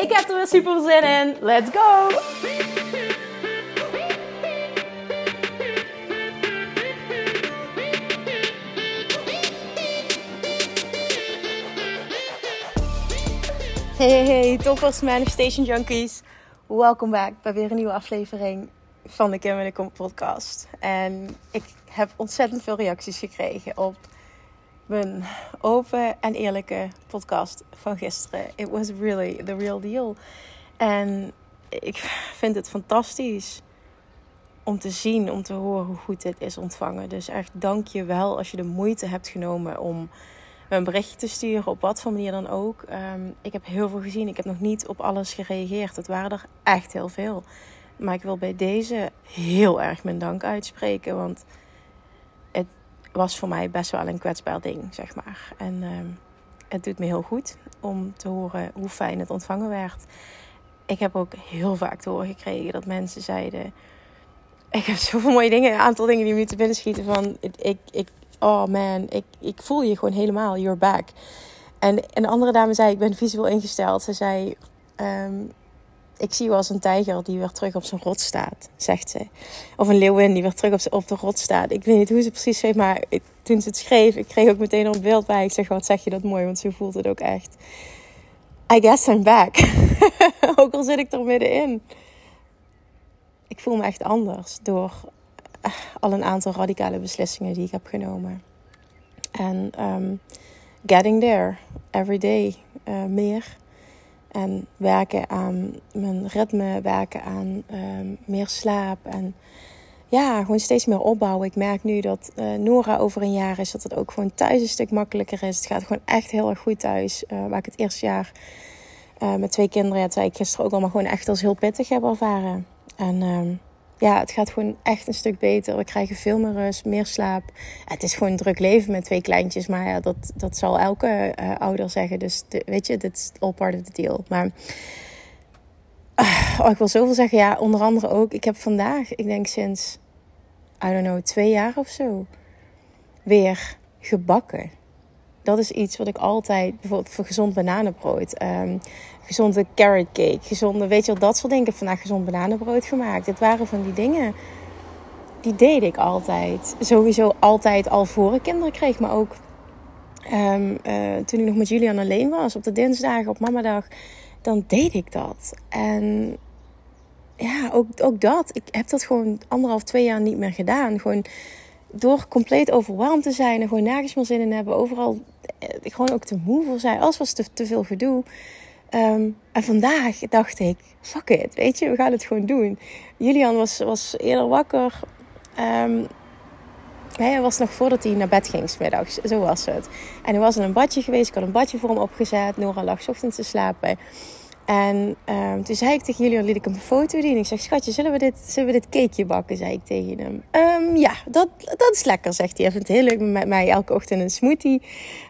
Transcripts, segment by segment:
Ik heb er weer super zin in. Let's go! Hey, hey, toppers, manifestation junkies. Welkom back bij weer een nieuwe aflevering van de Kim en de Kom podcast. En ik heb ontzettend veel reacties gekregen op mijn open en eerlijke podcast van gisteren. It was really the real deal. En ik vind het fantastisch om te zien, om te horen hoe goed dit is ontvangen. Dus echt dank je wel als je de moeite hebt genomen om een berichtje te sturen, op wat voor manier dan ook. Ehm, ik heb heel veel gezien. Ik heb nog niet op alles gereageerd. Het waren er echt heel veel. Maar ik wil bij deze heel erg mijn dank uitspreken. Want was voor mij best wel een kwetsbaar ding, zeg maar. En ehm, het doet me heel goed om te horen hoe fijn het ontvangen werd. Ik heb ook heel vaak te horen gekregen dat mensen zeiden... Ik heb zoveel mooie dingen, een aantal dingen die me te binnen schieten van... Ik, ik, oh man, ik, ik voel je gewoon helemaal, you're back. En een andere dame zei, ik ben visueel ingesteld. Ze zei, ehm, ik zie je als een tijger die weer terug op zijn rot staat, zegt ze. Of een leeuwin die weer terug op, de rot staat. Ik weet niet hoe ze precies zei, maar toen ze het schreef, ik kreeg ook meteen een beeld bij. Ik zeg, wat zeg je dat mooi, want ze voelt het ook echt. I guess I'm back. ook al zit ik er middenin. Ik voel me echt anders door eh, al een aantal radicale beslissingen die ik heb genomen. En um, getting there, every day, uh, meer. En werken aan mijn ritme, werken aan um, meer slaap. En ja, gewoon steeds meer opbouwen. Ik merk nu dat uh, Nora over een jaar is, dat het ook gewoon thuis een stuk makkelijker is. Het gaat gewoon echt heel erg goed thuis. Uh, waar ik het eerste jaar uh, met twee kinderen, zei ik gisteren ook allemaal gewoon echt als heel pittig heb ervaren. En um, ja, het gaat gewoon echt een stuk beter. We krijgen veel meer rust, meer slaap. Het is gewoon een druk leven met twee kleintjes. Maar ja, dat, dat zal elke uh, ouder zeggen. Dus weet je, dit is all part of the deal. Maar uh, oh, ik wil zoveel zeggen. Ja, onder andere ook. Ik heb vandaag, ik denk sinds, I don't know, twee jaar of zo, weer gebakken. Dat is iets wat ik altijd, bijvoorbeeld voor gezond bananenbrood, um, gezonde carrot cake, gezonde, weet je wel, dat soort dingen. Ik heb vandaag gezond bananenbrood gemaakt. Dit waren van die dingen, die deed ik altijd. Sowieso altijd al voor ik kinderen kreeg, maar ook um, uh, toen ik nog met Julian alleen was, op de dinsdagen, op mamadag, dan deed ik dat. En ja, ook, ook dat. Ik heb dat gewoon anderhalf, twee jaar niet meer gedaan. Gewoon door compleet overweldigd te zijn en gewoon nergens meer zin in hebben. Overal eh, gewoon ook te moe voor zijn. Alles was te, veel gedoe. Um, en vandaag dacht ik, fuck it, weet je, we gaan het gewoon doen. Julian was, was eerder wakker. Um, hij was nog voordat hij naar bed ging, smiddags. Zo was het. En hij was in een badje geweest. Ik had een badje voor hem opgezet. Nora lag ochtends te slapen. En um, toen zei ik tegen jullie, liet ik hem een foto zien. Ik zeg, schatje, zullen we dit, zullen we dit cakeje bakken? Zei ik tegen hem. Um, ja, dat, dat is lekker, zegt hij. Hij vindt het heel leuk met mij elke ochtend een smoothie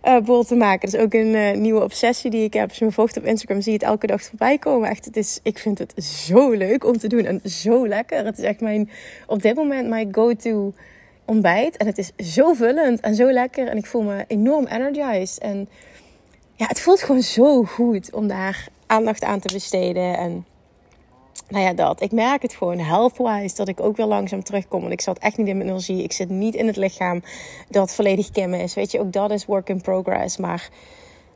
uh, bowl te maken. Dat is ook een uh, nieuwe obsessie die ik heb. Als je me volgt op Instagram, zie je het elke dag voorbij komen. Echt, het is, ik vind het zo leuk om te doen en zo lekker. Het is echt mijn, op dit moment mijn go-to ontbijt. En het is zo vullend en zo lekker. En ik voel me enorm energized. En ja, het voelt gewoon zo goed om daar aandacht aan te besteden. En nou ja, dat. Ik merk het gewoon health-wise dat ik ook weer langzaam terugkom. Want ik zat echt niet in mijn energie. Ik zit niet in het lichaam dat volledig Kim is. Weet je, ook dat is work in progress. Maar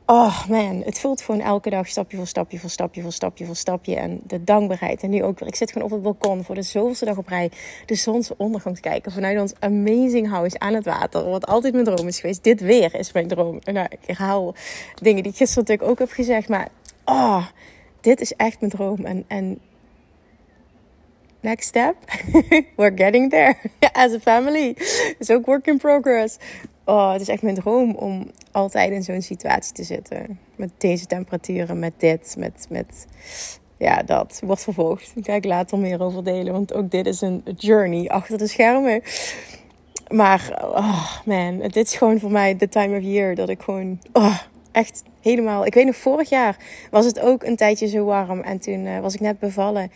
oh man, het voelt gewoon elke dag stapje voor stapje voor stapje voor stapje voor stapje. En de dankbaarheid. En nu ook weer. Ik zit gewoon op het balkon voor de zoveelste dag op rij de zonsondergang te kijken. Vanuit ons amazing house aan het water. Wat altijd mijn droom is geweest. Dit weer is mijn droom. Nou, ik herhaal dingen die ik gisteren natuurlijk ook heb gezegd. Maar oh, dit is echt mijn droom. En, en next step, we're getting there as a family. It's ook work in progress. Oh, het is echt mijn droom om altijd in zo'n situatie te zitten. Met deze temperaturen, met dit, met, met ja, dat wordt vervolgd. Daar ga ik later meer over delen. Want ook dit is een journey achter de schermen. Maar, oh man, dit is gewoon voor mij de time of year dat ik gewoon oh, echt helemaal. Ik weet nog, vorig jaar was het ook een tijdje zo warm. En toen uh, was ik net bevallen.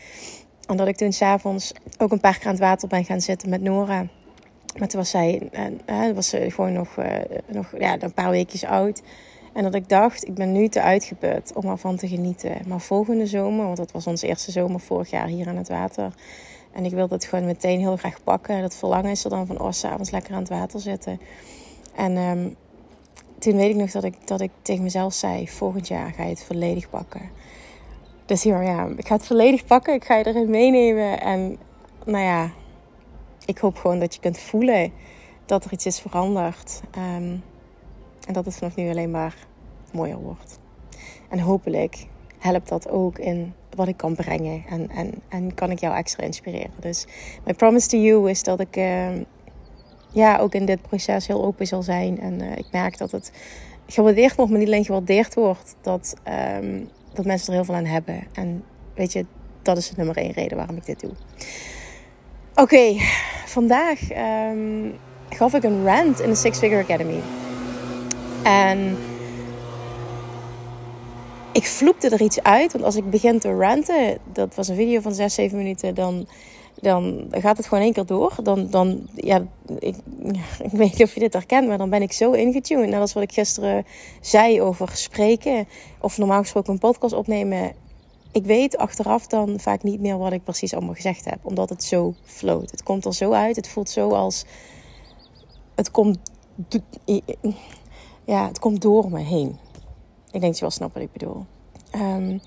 En dat ik toen s'avonds ook een paar keer aan het water ben gaan zitten met Nora. Maar toen was zij, uh, was ze gewoon nog, uh, nog ja, een paar weekjes oud. En dat ik dacht, ik ben nu te uitgeput om ervan te genieten. Maar volgende zomer, want dat was onze eerste zomer vorig jaar hier aan het water. En ik wilde het gewoon meteen heel graag pakken. Dat verlangen is er dan van, oh, s'avonds lekker aan het water zitten. En um, toen weet ik nog dat ik, dat ik tegen mezelf zei, volgend jaar ga je het volledig pakken. Dus hier, ja, ik ga het volledig pakken. Ik ga je erin meenemen. En nou ja, ik hoop gewoon dat je kunt voelen dat er iets is veranderd. Um, en dat het vanaf nu alleen maar mooier wordt. En hopelijk helpt dat ook in wat ik kan brengen. En, en, en kan ik jou extra inspireren. Dus my promise to you is dat ik uh, ja, ook in dit proces heel open zal zijn. En uh, ik merk dat het gewaardeerd wordt, maar niet alleen gewaardeerd wordt. Dat, um, dat mensen er heel veel aan hebben. En weet je, dat is de nummer één reden waarom ik dit doe. Oké, vandaag um, gaf ik een rant in de Six Figure Academy. En ik vloepte er iets uit. Want als ik begin te ranten, dat was een video van 6, 7 minuten, dan, dan gaat het gewoon één keer door. Dan, dan ja, ik, ik weet niet of je dit herkent, maar dan ben ik zo ingetuned. Net als wat ik gisteren zei over spreken. Of normaal gesproken een podcast opnemen. Ik weet achteraf dan vaak niet meer wat ik precies allemaal gezegd heb. Omdat het zo floot. Het komt er zo uit. Het voelt zo als... Het komt ja, het komt door me heen. Ik denk dat je wel snapt wat ik bedoel. Um,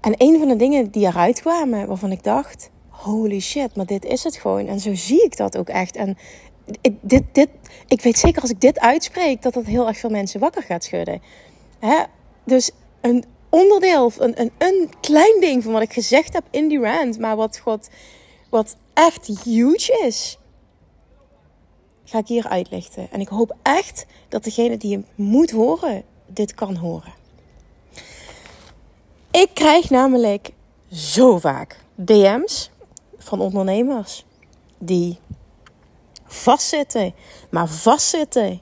en een van de dingen die eruit kwamen, waarvan ik dacht: holy shit, maar dit is het gewoon. En zo zie ik dat ook echt. En dit, dit, ik weet zeker als ik dit uitspreek, dat dat heel erg veel mensen wakker gaat schudden. Hè? Dus een onderdeel, een, een, een klein ding van wat ik gezegd heb in die rant, maar wat, wat, wat echt huge is ga ik hier uitlichten. En ik hoop echt dat degene die hem moet horen, dit kan horen. Ik krijg namelijk zo vaak DM's van ondernemers die vastzitten, maar vastzitten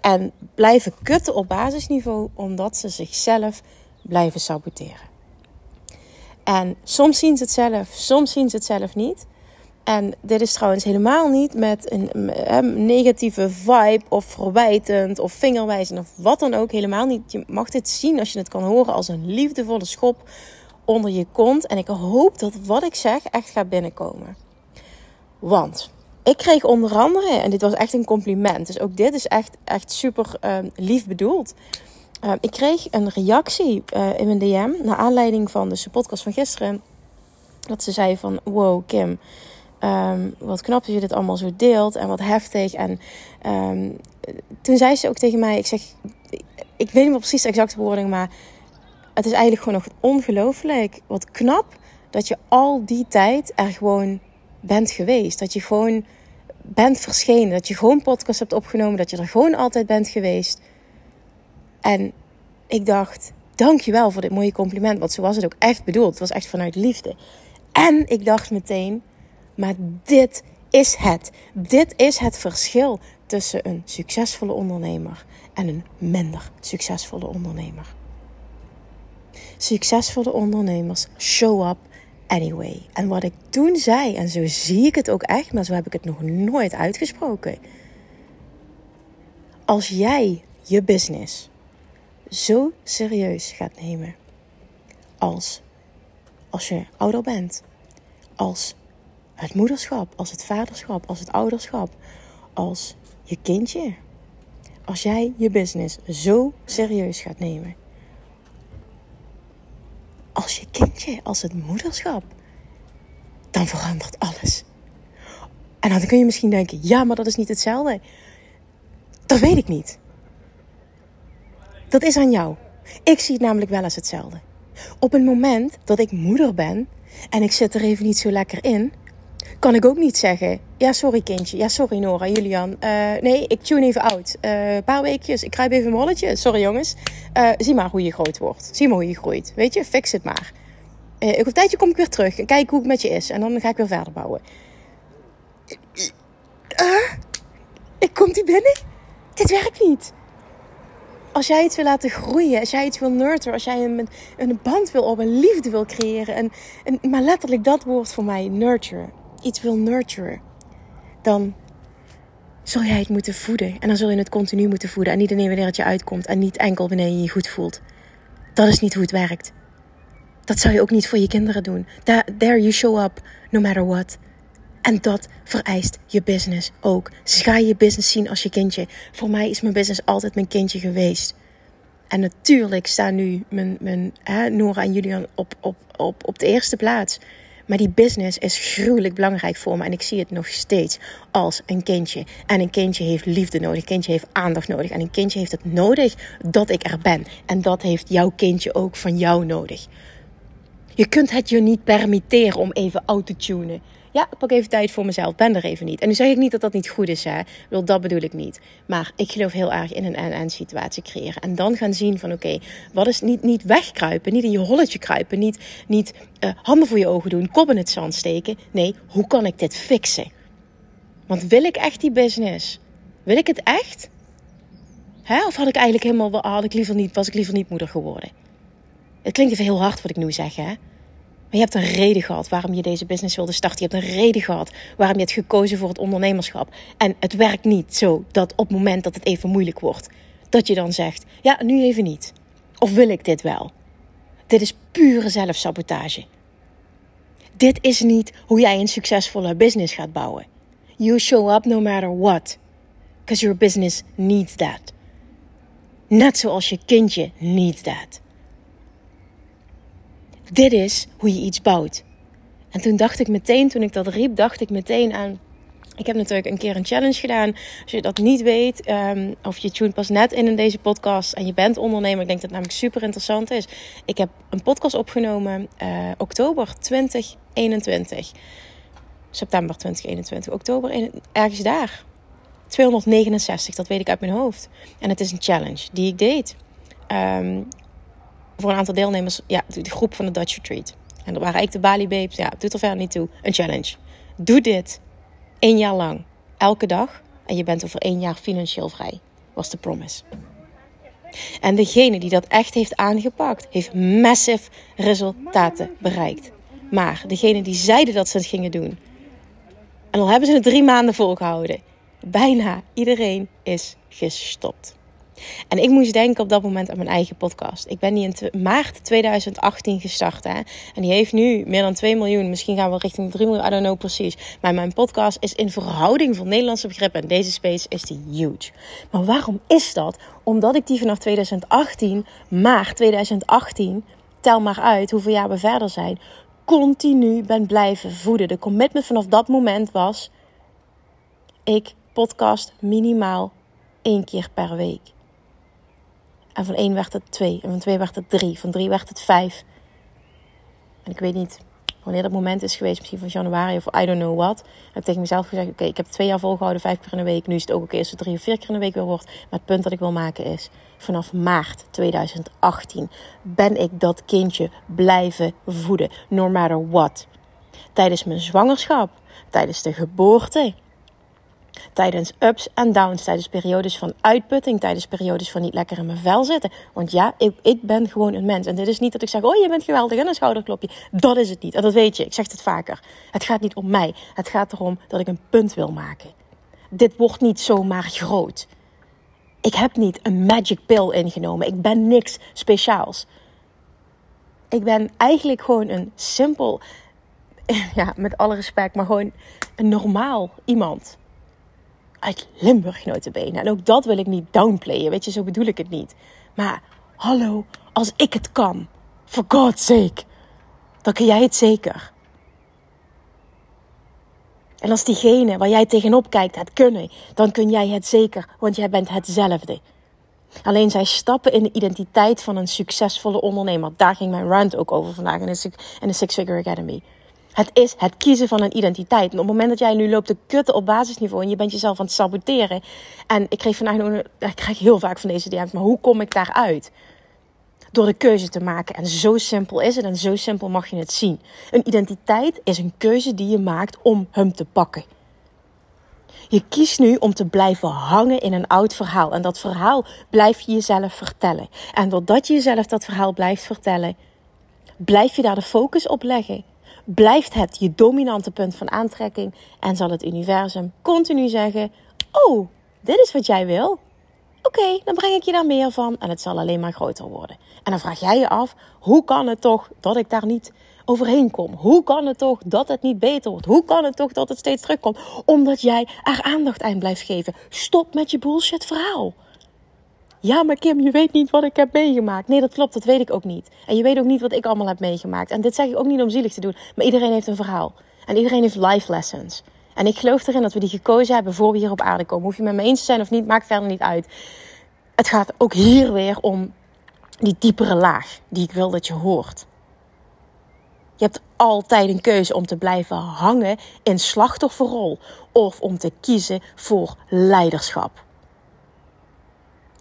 en blijven kutten op basisniveau omdat ze zichzelf blijven saboteren. En soms zien ze het zelf, soms zien ze het zelf niet. En dit is trouwens helemaal niet met een, negatieve vibe of verwijtend of vingerwijzend of wat dan ook. Helemaal niet. Je mag dit zien als je het kan horen als een liefdevolle schop onder je kont. En ik hoop dat wat ik zeg echt gaat binnenkomen. Want ik kreeg onder andere, en dit was echt een compliment, dus ook dit is echt, echt super uh, lief bedoeld. Uh, ik kreeg een reactie uh, in mijn DM naar aanleiding van de podcast van gisteren. Dat ze zei van, wow Kim, Um, wat knap dat je dit allemaal zo deelt en wat heftig. En toen zei ze ook tegen mij: Ik zeg, ik weet niet meer precies de exacte woording, maar het is eigenlijk gewoon nog ongelooflijk. Wat knap dat je al die tijd er gewoon bent geweest. Dat je gewoon bent verschenen. Dat je gewoon podcast hebt opgenomen. Dat je er gewoon altijd bent geweest. En ik dacht, dankjewel voor dit mooie compliment. Want zo was het ook echt bedoeld. Het was echt vanuit liefde. En ik dacht meteen, maar dit is het. Dit is het verschil tussen een succesvolle ondernemer en een minder succesvolle ondernemer. Succesvolle ondernemers show up anyway. En wat ik toen zei, en zo zie ik het ook echt, maar zo heb ik het nog nooit uitgesproken. Als jij je business zo serieus gaat nemen als als je ouder bent, als het moederschap, als het vaderschap, als het ouderschap, als je kindje. Als jij je business zo serieus gaat nemen. Als je kindje, als het moederschap. Dan verandert alles. En dan kun je misschien denken, ja, maar dat is niet hetzelfde. Dat weet ik niet. Dat is aan jou. Ik zie het namelijk wel als hetzelfde. Op het moment dat ik moeder ben en ik zit er even niet zo lekker in, kan ik ook niet zeggen. Ja, sorry kindje. Ja, sorry Nora, Julian. Uh, nee, ik tune even uit. Uh, een paar weekjes. Ik krijg even een rolletje. Sorry jongens. Uh, zie maar hoe je groot wordt. Zie maar hoe je groeit. Weet je, fix het maar. Over een tijdje kom ik weer terug en kijk hoe het met je is. En dan ga ik weer verder bouwen. Ik kom die binnen. Dit werkt niet. Als jij iets wil laten groeien, als jij iets wil nurturen, als jij een, een band wil op, een liefde wil creëren. En, en, maar letterlijk dat woord voor mij, nurture. Iets wil nurturen. Dan zul jij het moeten voeden. En dan zul je het continu moeten voeden. En niet alleen wanneer het je uitkomt. En niet enkel wanneer je je goed voelt. Dat is niet hoe het werkt. Dat zou je ook niet voor je kinderen doen. There you show up, no matter what. En dat vereist je business ook. Dus ga je business zien als je kindje. Voor mij is mijn business altijd mijn kindje geweest. En natuurlijk staan nu mijn, mijn hè, Nora en Julian op, op, op, op de eerste plaats. Maar die business is gruwelijk belangrijk voor me. En ik zie het nog steeds als een kindje. En een kindje heeft liefde nodig. Een kindje heeft aandacht nodig. En een kindje heeft het nodig dat ik er ben. En dat heeft jouw kindje ook van jou nodig. Je kunt het je niet permitteren om even out te tunen. Ja, ik pak even tijd voor mezelf. Ben er even niet. En nu zeg ik niet dat dat niet goed is. Hè? Wel, dat bedoel ik niet. Maar ik geloof heel erg in een en-en situatie creëren. En dan gaan zien van oké, wat is niet, niet wegkruipen. Niet in je holletje kruipen. Niet, niet uh, handen voor je ogen doen. Kop in het zand steken. Nee, hoe kan ik dit fixen? Want wil ik echt die business? Wil ik het echt? Hè? Of had ik eigenlijk helemaal, had ik liever niet, was ik liever niet moeder geworden? Het klinkt even heel hard wat ik nu zeg, hè? Maar je hebt een reden gehad waarom je deze business wilde starten. Je hebt een reden gehad waarom je hebt gekozen voor het ondernemerschap. En het werkt niet zo dat op het moment dat het even moeilijk wordt, dat je dan zegt: Ja, nu even niet. Of wil ik dit wel? Dit is pure zelfsabotage. Dit is niet hoe jij een succesvolle business gaat bouwen. You show up no matter what. Because your business needs that. Net zoals je kindje needs that. Dit is hoe je iets bouwt. En toen dacht ik meteen, toen ik dat riep, dacht ik meteen aan. Ik heb natuurlijk een keer een challenge gedaan. Als je dat niet weet, um, of je tune pas net in in deze podcast en je bent ondernemer, ik denk dat het namelijk super interessant is. Ik heb een podcast opgenomen uh, oktober 2021. September 2021, oktober, ergens daar. 269, dat weet ik uit mijn hoofd. En het is een challenge die ik deed. Um, voor een aantal deelnemers, ja, de groep van de Dutch Retreat. En dat waren ik de Bali Babes. Ja, doet er verder niet toe. Een challenge. Doe dit één jaar lang. Elke dag. En je bent over één jaar financieel vrij. Was de promise. En degene die dat echt heeft aangepakt, heeft massive resultaten bereikt. Maar degene die zeiden dat ze het gingen doen, en al hebben ze het drie maanden volgehouden, bijna iedereen is gestopt. En ik moest denken op dat moment aan mijn eigen podcast. Ik ben die in maart 2018 gestart. Hè? En die heeft nu meer dan 2 miljoen. Misschien gaan we richting 3 miljoen. I don't know precies. Maar mijn podcast is in verhouding van Nederlandse begrippen. En deze space is die huge. Maar waarom is dat? Omdat ik die vanaf 2018, maart 2018, tel maar uit hoeveel jaar we verder zijn, continu ben blijven voeden. De commitment vanaf dat moment was: ik podcast minimaal één keer per week. En van één werd het twee. En van twee werd het drie. Van drie werd het vijf. En ik weet niet wanneer dat moment is geweest. Misschien van januari of I don't know what. heb ik tegen mezelf gezegd. Oké, ik heb twee jaar volgehouden. Vijf keer in de week. Nu is het ook oké als het drie of vier keer in de week weer wordt. Maar het punt dat ik wil maken is. Vanaf maart 2018 ben ik dat kindje blijven voeden. No matter what. Tijdens mijn zwangerschap. Tijdens de geboorte Tijdens ups en downs, tijdens periodes van uitputting, tijdens periodes van niet lekker in mijn vel zitten. Want ja, ik, ik ben gewoon een mens. En dit is niet dat ik zeg, oh je bent geweldig en een schouderklopje. Dat is het niet. En dat weet je, ik zeg het vaker. Het gaat niet om mij. Het gaat erom dat ik een punt wil maken. Dit wordt niet zomaar groot. Ik heb niet een magic pill ingenomen. Ik ben niks speciaals. Ik ben eigenlijk gewoon een simpel, ja, met alle respect, maar gewoon een normaal iemand uit Limburg notabene. En ook dat wil ik niet downplayen, weet je, zo bedoel ik het niet. Maar hallo, als ik het kan, for God's sake, dan kun jij het zeker. En als diegene waar jij tegenop kijkt het kunnen, dan kun jij het zeker, want jij bent hetzelfde. Alleen zij stappen in de identiteit van een succesvolle ondernemer. Daar ging mijn rant ook over vandaag in de Six Figure Academy. Het is het kiezen van een identiteit. En op het moment dat jij nu loopt te kutten op basisniveau en je bent jezelf aan het saboteren. En ik kreeg vandaag ik krijg heel vaak van deze DM's, maar hoe kom ik daaruit? door de keuze te maken. En zo simpel is het en zo simpel mag je het zien. Een identiteit is een keuze die je maakt om hem te pakken. Je kiest nu om te blijven hangen in een oud verhaal. En dat verhaal blijf je jezelf vertellen. En doordat je jezelf dat verhaal blijft vertellen, blijf je daar de focus op leggen. Blijft het je dominante punt van aantrekking en zal het universum continu zeggen: Oh, dit is wat jij wil. Oké, dan breng ik je daar meer van en het zal alleen maar groter worden. En dan vraag jij je af: hoe kan het toch dat ik daar niet overheen kom? Hoe kan het toch dat het niet beter wordt? Hoe kan het toch dat het steeds terugkomt? Omdat jij er aandacht aan blijft geven. Stop met je bullshit verhaal. Ja, maar Kim, je weet niet wat ik heb meegemaakt. Nee, dat klopt, dat weet ik ook niet. En je weet ook niet wat ik allemaal heb meegemaakt. En dit zeg ik ook niet om zielig te doen, maar iedereen heeft een verhaal. En iedereen heeft life lessons. En ik geloof erin dat we die gekozen hebben voor we hier op aarde komen. Hoef je met me eens te zijn of niet, maakt verder niet uit. Het gaat ook hier weer om die diepere laag die ik wil dat je hoort. Je hebt altijd een keuze om te blijven hangen in slachtofferrol of om te kiezen voor leiderschap.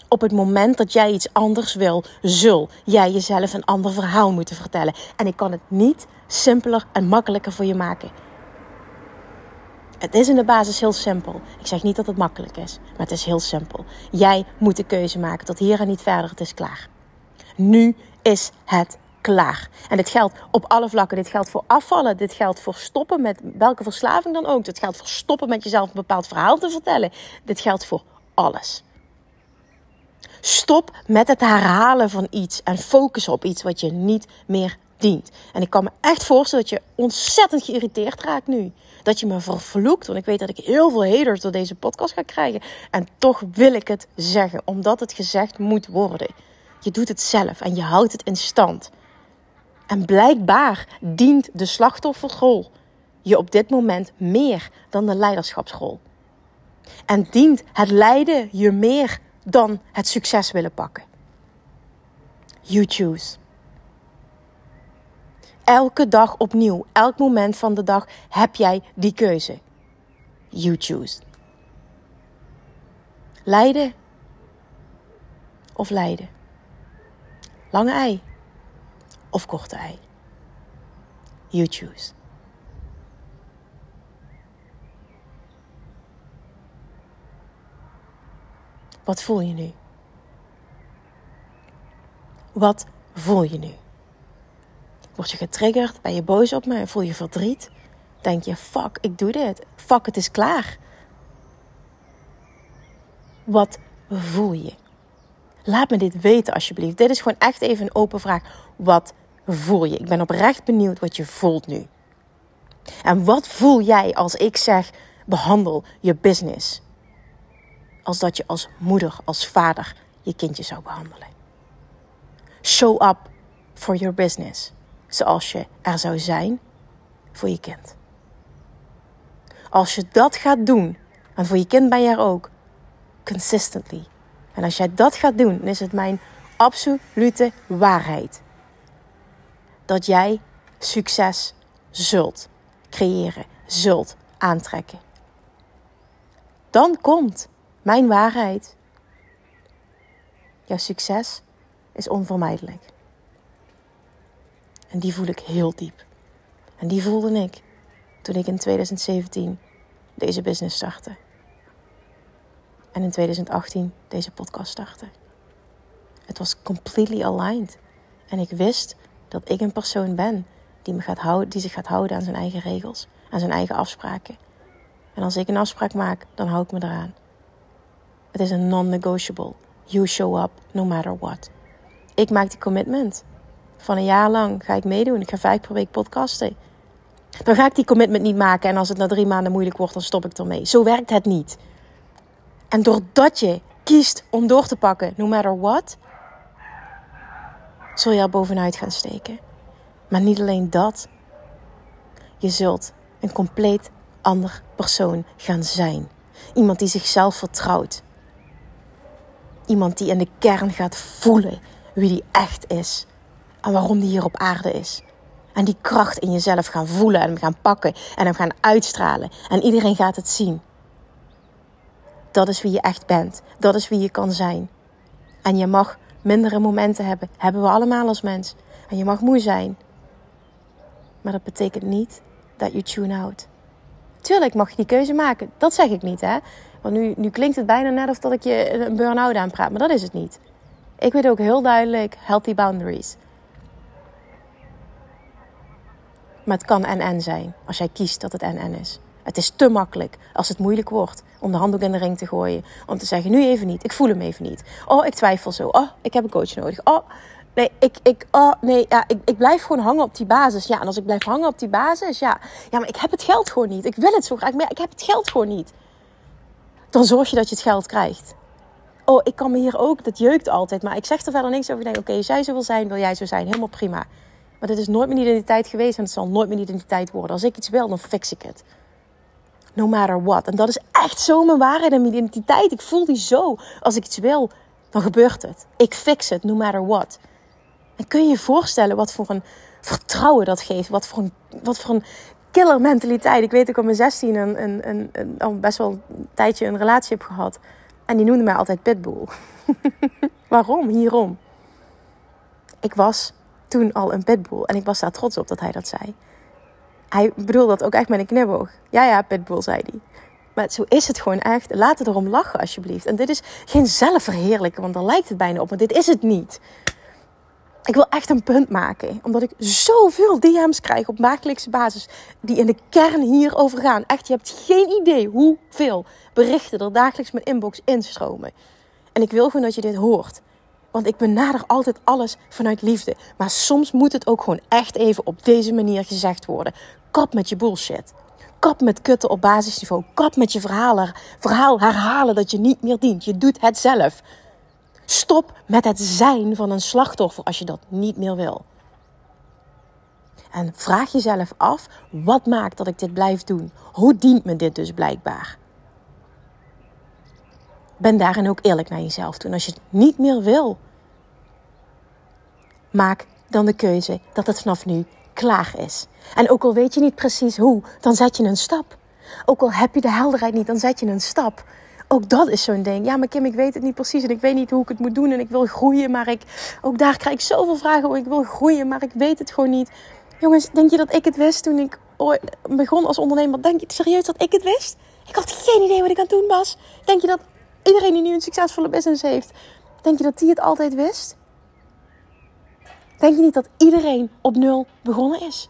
Op het moment dat jij iets anders wil, zul jij jezelf een ander verhaal moeten vertellen. En ik kan het niet simpeler en makkelijker voor je maken. Het is in de basis heel simpel. Ik zeg niet dat het makkelijk is, maar het is heel simpel. Jij moet de keuze maken tot hier en niet verder. Het is klaar. Nu is het klaar. En dit geldt op alle vlakken. Dit geldt voor afvallen. Dit geldt voor stoppen met welke verslaving dan ook. Dit geldt voor stoppen met jezelf een bepaald verhaal te vertellen. Dit geldt voor alles. Stop met het herhalen van iets en focus op iets wat je niet meer dient. En ik kan me echt voorstellen dat je ontzettend geïrriteerd raakt nu. Dat je me vervloekt, want ik weet dat ik heel veel haters door deze podcast ga krijgen. En toch wil ik het zeggen, omdat het gezegd moet worden. Je doet het zelf en je houdt het in stand. En blijkbaar dient de slachtofferrol je op dit moment meer dan de leiderschapsrol. En dient het lijden je meer dan het succes willen pakken. You choose. Elke dag opnieuw, elk moment van de dag heb jij die keuze. You choose. Lijden of lijden? Lange ei of korte ei? You choose. Wat voel je nu? Wat voel je nu? Word je getriggerd? Ben je boos op me? Voel je verdriet? Denk je, fuck, ik doe dit. Fuck, het is klaar. Wat voel je? Laat me dit weten alsjeblieft. Dit is gewoon echt even een open vraag. Wat voel je? Ik ben oprecht benieuwd wat je voelt nu. En wat voel jij als ik zeg: behandel je business? Als dat je als moeder, als vader je kindje zou behandelen. Show up for your business zoals je er zou zijn voor je kind. Als je dat gaat doen, en voor je kind ben je er ook, consistently. En als jij dat gaat doen, dan is het mijn absolute waarheid. Dat jij succes zult creëren, zult aantrekken. Dan komt mijn waarheid. Jouw succes is onvermijdelijk. En die voel ik heel diep. En die voelde ik toen ik in 2017 deze business startte. En in 2018 deze podcast startte. Het was completely aligned. En ik wist dat ik een persoon ben die, me gaat houden, die zich gaat houden aan zijn eigen regels, aan zijn eigen afspraken. En als ik een afspraak maak, dan hou ik me eraan. Het is een non-negotiable. You show up no matter what. Ik maak die commitment. Van een jaar lang ga ik meedoen. Ik ga vijf per week podcasten. Dan ga ik die commitment niet maken. En als het na drie maanden moeilijk wordt, dan stop ik ermee. Zo werkt het niet. En doordat je kiest om door te pakken, no matter what, zul je er bovenuit gaan steken. Maar niet alleen dat. Je zult een compleet ander persoon gaan zijn. Iemand die zichzelf vertrouwt. Iemand die in de kern gaat voelen wie die echt is en waarom die hier op aarde is. En die kracht in jezelf gaan voelen en hem gaan pakken en hem gaan uitstralen. En iedereen gaat het zien. Dat is wie je echt bent. Dat is wie je kan zijn. En je mag mindere momenten hebben. Hebben we allemaal als mens. En je mag moe zijn. Maar dat betekent niet dat je tune out. Tuurlijk mag je die keuze maken. Dat zeg ik niet, hè. Want nu, nu klinkt het bijna net of dat ik je een burn-out aanpraat. Maar dat is het niet. Ik weet ook heel duidelijk healthy boundaries. Maar het kan en-en zijn. Als jij kiest dat het en-en is. Het is te makkelijk als het moeilijk wordt om de handdoek in de ring te gooien. Om te zeggen, nu even niet. Ik voel hem even niet. Oh, ik twijfel zo. Oh, ik heb een coach nodig. Oh, nee, ik, ik, oh, nee, ja, ik, ik blijf gewoon hangen op die basis. Ja, en als ik blijf hangen op die basis, ja. Ja, maar ik heb het geld gewoon niet. Ik wil het zo graag, maar ik heb het geld gewoon niet. Dan zorg je dat je het geld krijgt. Oh, ik kan me hier ook, dat jeukt altijd. Maar ik zeg er verder niks over. Ik oké, als jij zo wil zijn, wil jij zo zijn. Helemaal prima. Maar dit is nooit mijn identiteit geweest en het zal nooit mijn identiteit worden. Als ik iets wil, dan fix ik het. No matter what. En dat is echt zo mijn waarheid en mijn identiteit. Ik voel die zo. Als ik iets wil, dan gebeurt het. Ik fix het, no matter what. En kun je je voorstellen wat voor een vertrouwen dat geeft? Wat voor een, wat voor een killer mentaliteit. Ik weet dat ik op mijn 16 een, een, een, een, al best wel een tijdje een relatie heb gehad. En die noemde mij altijd Pitbull. Waarom? Hierom. Ik was toen al een pitbull. En ik was daar trots op dat hij dat zei. Hij bedoelde dat ook echt met een knipoog. Ja, ja, pitbull, zei hij. Maar zo is het gewoon echt. Laat het erom lachen, alsjeblieft. En dit is geen zelfverheerlijken, want daar lijkt het bijna op. Maar dit is het niet. Ik wil echt een punt maken. Omdat ik zoveel DM's krijg op maandelijkse basis. Die in de kern hierover gaan. Echt, je hebt geen idee hoeveel berichten er dagelijks mijn inbox instromen. En ik wil gewoon dat je dit hoort. Want ik benader altijd alles vanuit liefde. Maar soms moet het ook gewoon echt even op deze manier gezegd worden. Kap met je bullshit. Kap met kutten op basisniveau. Kap met je verhaal, verhaal herhalen dat je niet meer dient. Je doet het zelf. Stop met het zijn van een slachtoffer als je dat niet meer wil. En vraag jezelf af: wat maakt dat ik dit blijf doen? Hoe dient me dit dus blijkbaar? Ben daarin ook eerlijk naar jezelf toen. Als je het niet meer wil, maak dan de keuze dat het vanaf nu klaar is. En ook al weet je niet precies hoe, dan zet je een stap. Ook al heb je de helderheid niet, dan zet je een stap. Ook dat is zo'n ding. Ja, maar Kim, ik weet het niet precies en ik weet niet hoe ik het moet doen en ik wil groeien, maar ik, ook daar krijg ik zoveel vragen over. Ik wil groeien, maar ik weet het gewoon niet. Jongens, denk je dat ik het wist toen ik begon als ondernemer? Denk je serieus dat ik het wist? Ik had geen idee wat ik aan het doen was. Denk je dat iedereen die nu een succesvolle business heeft, denk je dat die het altijd wist? Denk je niet dat iedereen op nul begonnen is?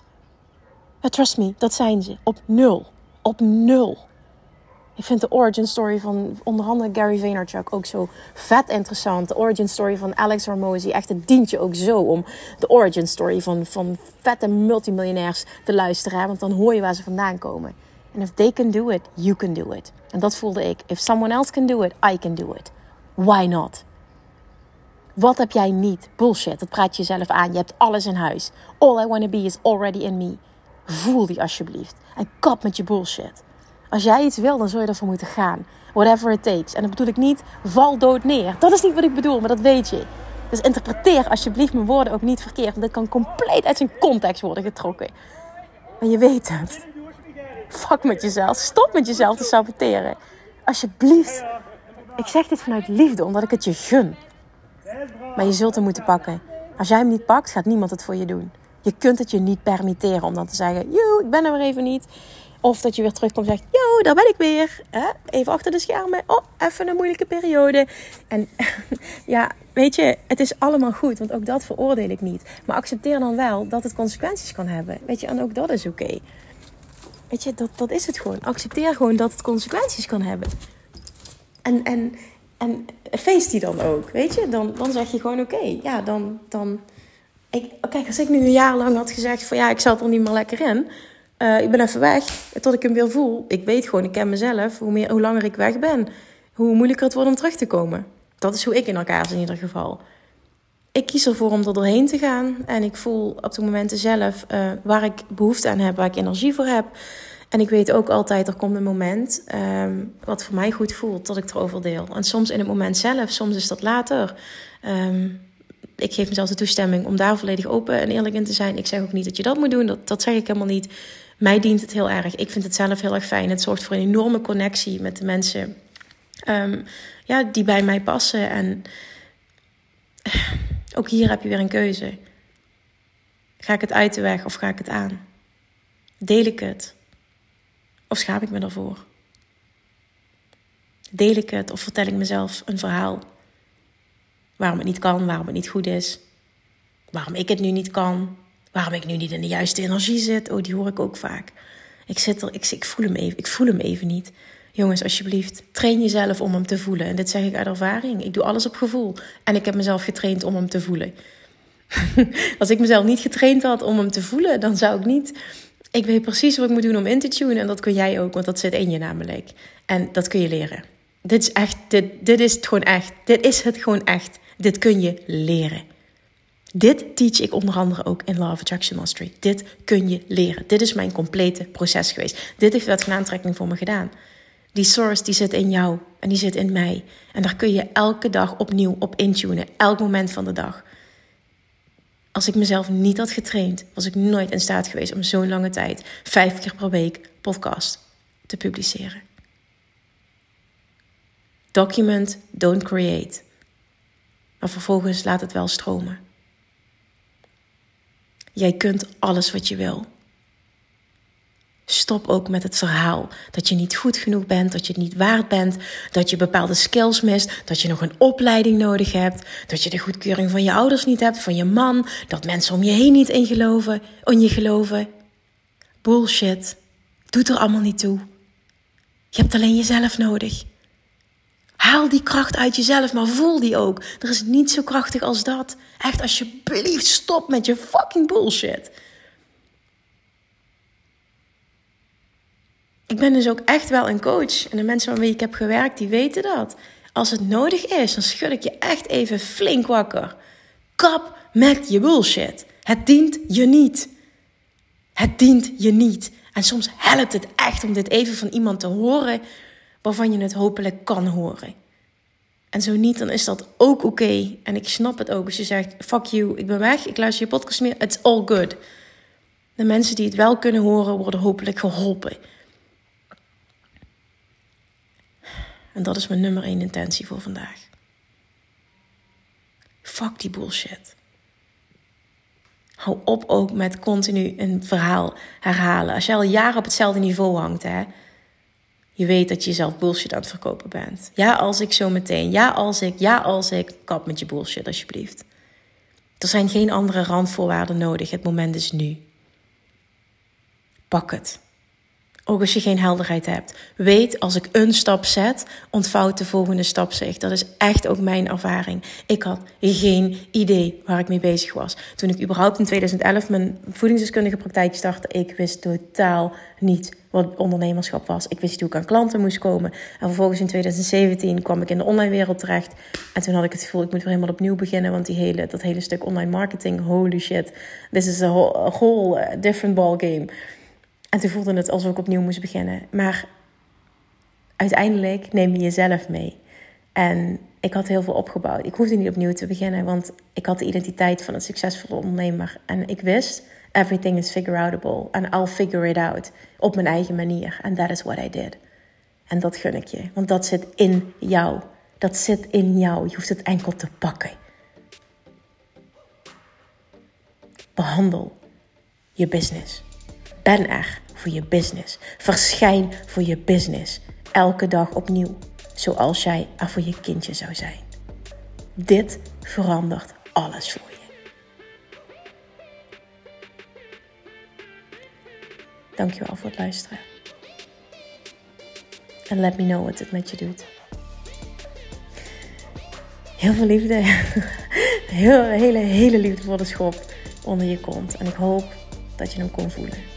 Trust me, dat zijn ze. Op nul. Op nul. Ik vind de origin story van onder andere Gary Vaynerchuk ook zo vet interessant. De origin story van Alex Hormozy. Echt, het dient je ook zo om de origin story van, van vette multimiljonairs te luisteren. Want dan hoor je waar ze vandaan komen. En if they can do it, you can do it. En dat voelde ik. If someone else can do it, I can do it. Why not? Wat heb jij niet? Bullshit, dat praat je jezelf aan. Je hebt alles in huis. All I want to be is already in me. Voel die alsjeblieft. En kap met je bullshit. Als jij iets wil, dan zul je ervoor moeten gaan. Whatever it takes. En dat bedoel ik niet val dood neer. Dat is niet wat ik bedoel, maar dat weet je. Dus interpreteer alsjeblieft mijn woorden ook niet verkeerd. Want dit kan compleet uit zijn context worden getrokken. Maar je weet het. Fuck met jezelf. Stop met jezelf te saboteren. Alsjeblieft. Ik zeg dit vanuit liefde, omdat ik het je gun. Maar je zult hem moeten pakken. Als jij hem niet pakt, gaat niemand het voor je doen. Je kunt het je niet permitteren om dan te zeggen: Joe, ik ben er weer even niet. Of dat je weer terugkomt en zegt: Yo, daar ben ik weer. Even achter de schermen. Oh, even een moeilijke periode. En ja, weet je, het is allemaal goed. Want ook dat veroordeel ik niet. Maar accepteer dan wel dat het consequenties kan hebben. Weet je, en ook dat is oké. Weet je, dat, dat is het gewoon. Accepteer gewoon dat het consequenties kan hebben. En, en, en feest die dan ook, weet je? Dan, dan zeg je gewoon oké. ja, dan... dan ik, kijk, als ik nu een jaar lang had gezegd van ja, ik zat er niet meer lekker in. Uh, ik ben even weg, tot ik hem weer voel. Ik weet gewoon, ik ken mezelf. Hoe, meer, hoe langer ik weg ben, hoe moeilijker het wordt om terug te komen. Dat is hoe ik in elkaar zit in ieder geval. Ik kies ervoor om er doorheen te gaan. En ik voel op de momenten zelf uh, waar ik behoefte aan heb, waar ik energie voor heb. En ik weet ook altijd, er komt een moment um, wat voor mij goed voelt, dat ik erover deel. En soms in het moment zelf, soms is dat later. Um, ik geef mezelf de toestemming om daar volledig open en eerlijk in te zijn. Ik zeg ook niet dat je dat moet doen, dat, dat zeg ik helemaal niet. Mij dient het heel erg. Ik vind het zelf heel erg fijn. Het zorgt voor een enorme connectie met de mensen um, ja, die bij mij passen. En ook hier heb je weer een keuze. Ga ik het uit de weg of ga ik het aan? Deel ik het? Of schaam ik me ervoor? Deel ik het of vertel ik mezelf een verhaal? Waarom het niet kan, waarom het niet goed is. Waarom ik het nu niet kan. Waarom ik nu niet in de juiste energie zit. Oh, die hoor ik ook vaak. Ik, zit er, ik, ik, voel hem even, ik voel hem even niet. Jongens, alsjeblieft, train jezelf om hem te voelen. En dit zeg ik uit ervaring. Ik doe alles op gevoel. En ik heb mezelf getraind om hem te voelen. Als ik mezelf niet getraind had om hem te voelen, dan zou ik niet. Ik weet precies wat ik moet doen om in te tunen. En dat kun jij ook, want dat zit in je namelijk. En dat kun je leren. Dit is echt, dit, dit is het gewoon echt. Dit is het gewoon echt. Dit kun je leren. Dit teach ik onder andere ook in Law of Attraction Mastery. Dit kun je leren. Dit is mijn complete proces geweest. Dit heeft wat aantrekking voor me gedaan. Die source die zit in jou en die zit in mij. En daar kun je elke dag opnieuw op intunen. Elk moment van de dag. Als ik mezelf niet had getraind, was ik nooit in staat geweest om zo'n lange tijd, vijf keer per week, podcast te publiceren. Document, don't create. Maar vervolgens laat het wel stromen. Jij kunt alles wat je wil. Stop ook met het verhaal dat je niet goed genoeg bent, dat je het niet waard bent, dat je bepaalde skills mist, dat je nog een opleiding nodig hebt, dat je de goedkeuring van je ouders niet hebt, van je man, dat mensen om je heen niet in, geloven, in je geloven. Bullshit. Doet er allemaal niet toe. Je hebt alleen jezelf nodig. Haal die kracht uit jezelf, maar voel die ook. Er is niet zo krachtig als dat. Echt, alsjeblieft, stop met je fucking bullshit. Ik ben dus ook echt wel een coach. En de mensen waarmee ik heb gewerkt, die weten dat. Als het nodig is, dan schud ik je echt even flink wakker. Kap met je bullshit. Het dient je niet. Het dient je niet. En soms helpt het echt om dit even van iemand te horen waarvan je het hopelijk kan horen. En zo niet, dan is dat ook oké. En ik snap het ook als je zegt: fuck you, ik ben weg, ik luister je podcast meer. It's all good. De mensen die het wel kunnen horen, worden hopelijk geholpen. En dat is mijn nummer één intentie voor vandaag. Fuck die bullshit. Hou op ook met continu een verhaal herhalen. Als je al jaren op hetzelfde niveau hangt, hè, je weet dat je jezelf bullshit aan het verkopen bent. Ja, als ik zo meteen. Ja, als ik. Ja, als ik. Kap met je bullshit, alsjeblieft. Er zijn geen andere randvoorwaarden nodig. Het moment is nu. Pak het. Ook als je geen helderheid hebt. Weet, als ik een stap zet, ontvouwt de volgende stap zich. Dat is echt ook mijn ervaring. Ik had geen idee waar ik mee bezig was. Toen ik überhaupt in 2011 mijn voedingsdeskundige praktijk startte, ik wist totaal niet wat ondernemerschap was. Ik wist niet hoe ik aan klanten moest komen. En vervolgens in 2017 kwam ik in de online wereld terecht. En toen had ik het gevoel, ik moet weer helemaal opnieuw beginnen. Want die hele, dat hele stuk online marketing, holy shit. This is a whole, whole uh, different ball game. En toen voelde het alsof ik opnieuw moest beginnen. Maar uiteindelijk neem je jezelf mee. En ik had heel veel opgebouwd. Ik hoefde niet opnieuw te beginnen, want ik had de identiteit van een succesvolle ondernemer. En ik wist, everything is figure outable. And I'll figure it out. Op mijn eigen manier. And that is what I did. En dat gun ik je. Want dat zit in jou. Dat zit in jou. Je hoeft het enkel te pakken. Behandel je business. Ben er voor je business. Verschijn voor je business. Elke dag opnieuw. Zoals jij er voor je kindje zou zijn. Dit verandert alles voor je. Dankjewel voor het luisteren. En let me know wat het met je doet. Heel veel liefde. Heel, hele, hele liefde voor de schop onder je kont. En ik hoop dat je hem kon voelen.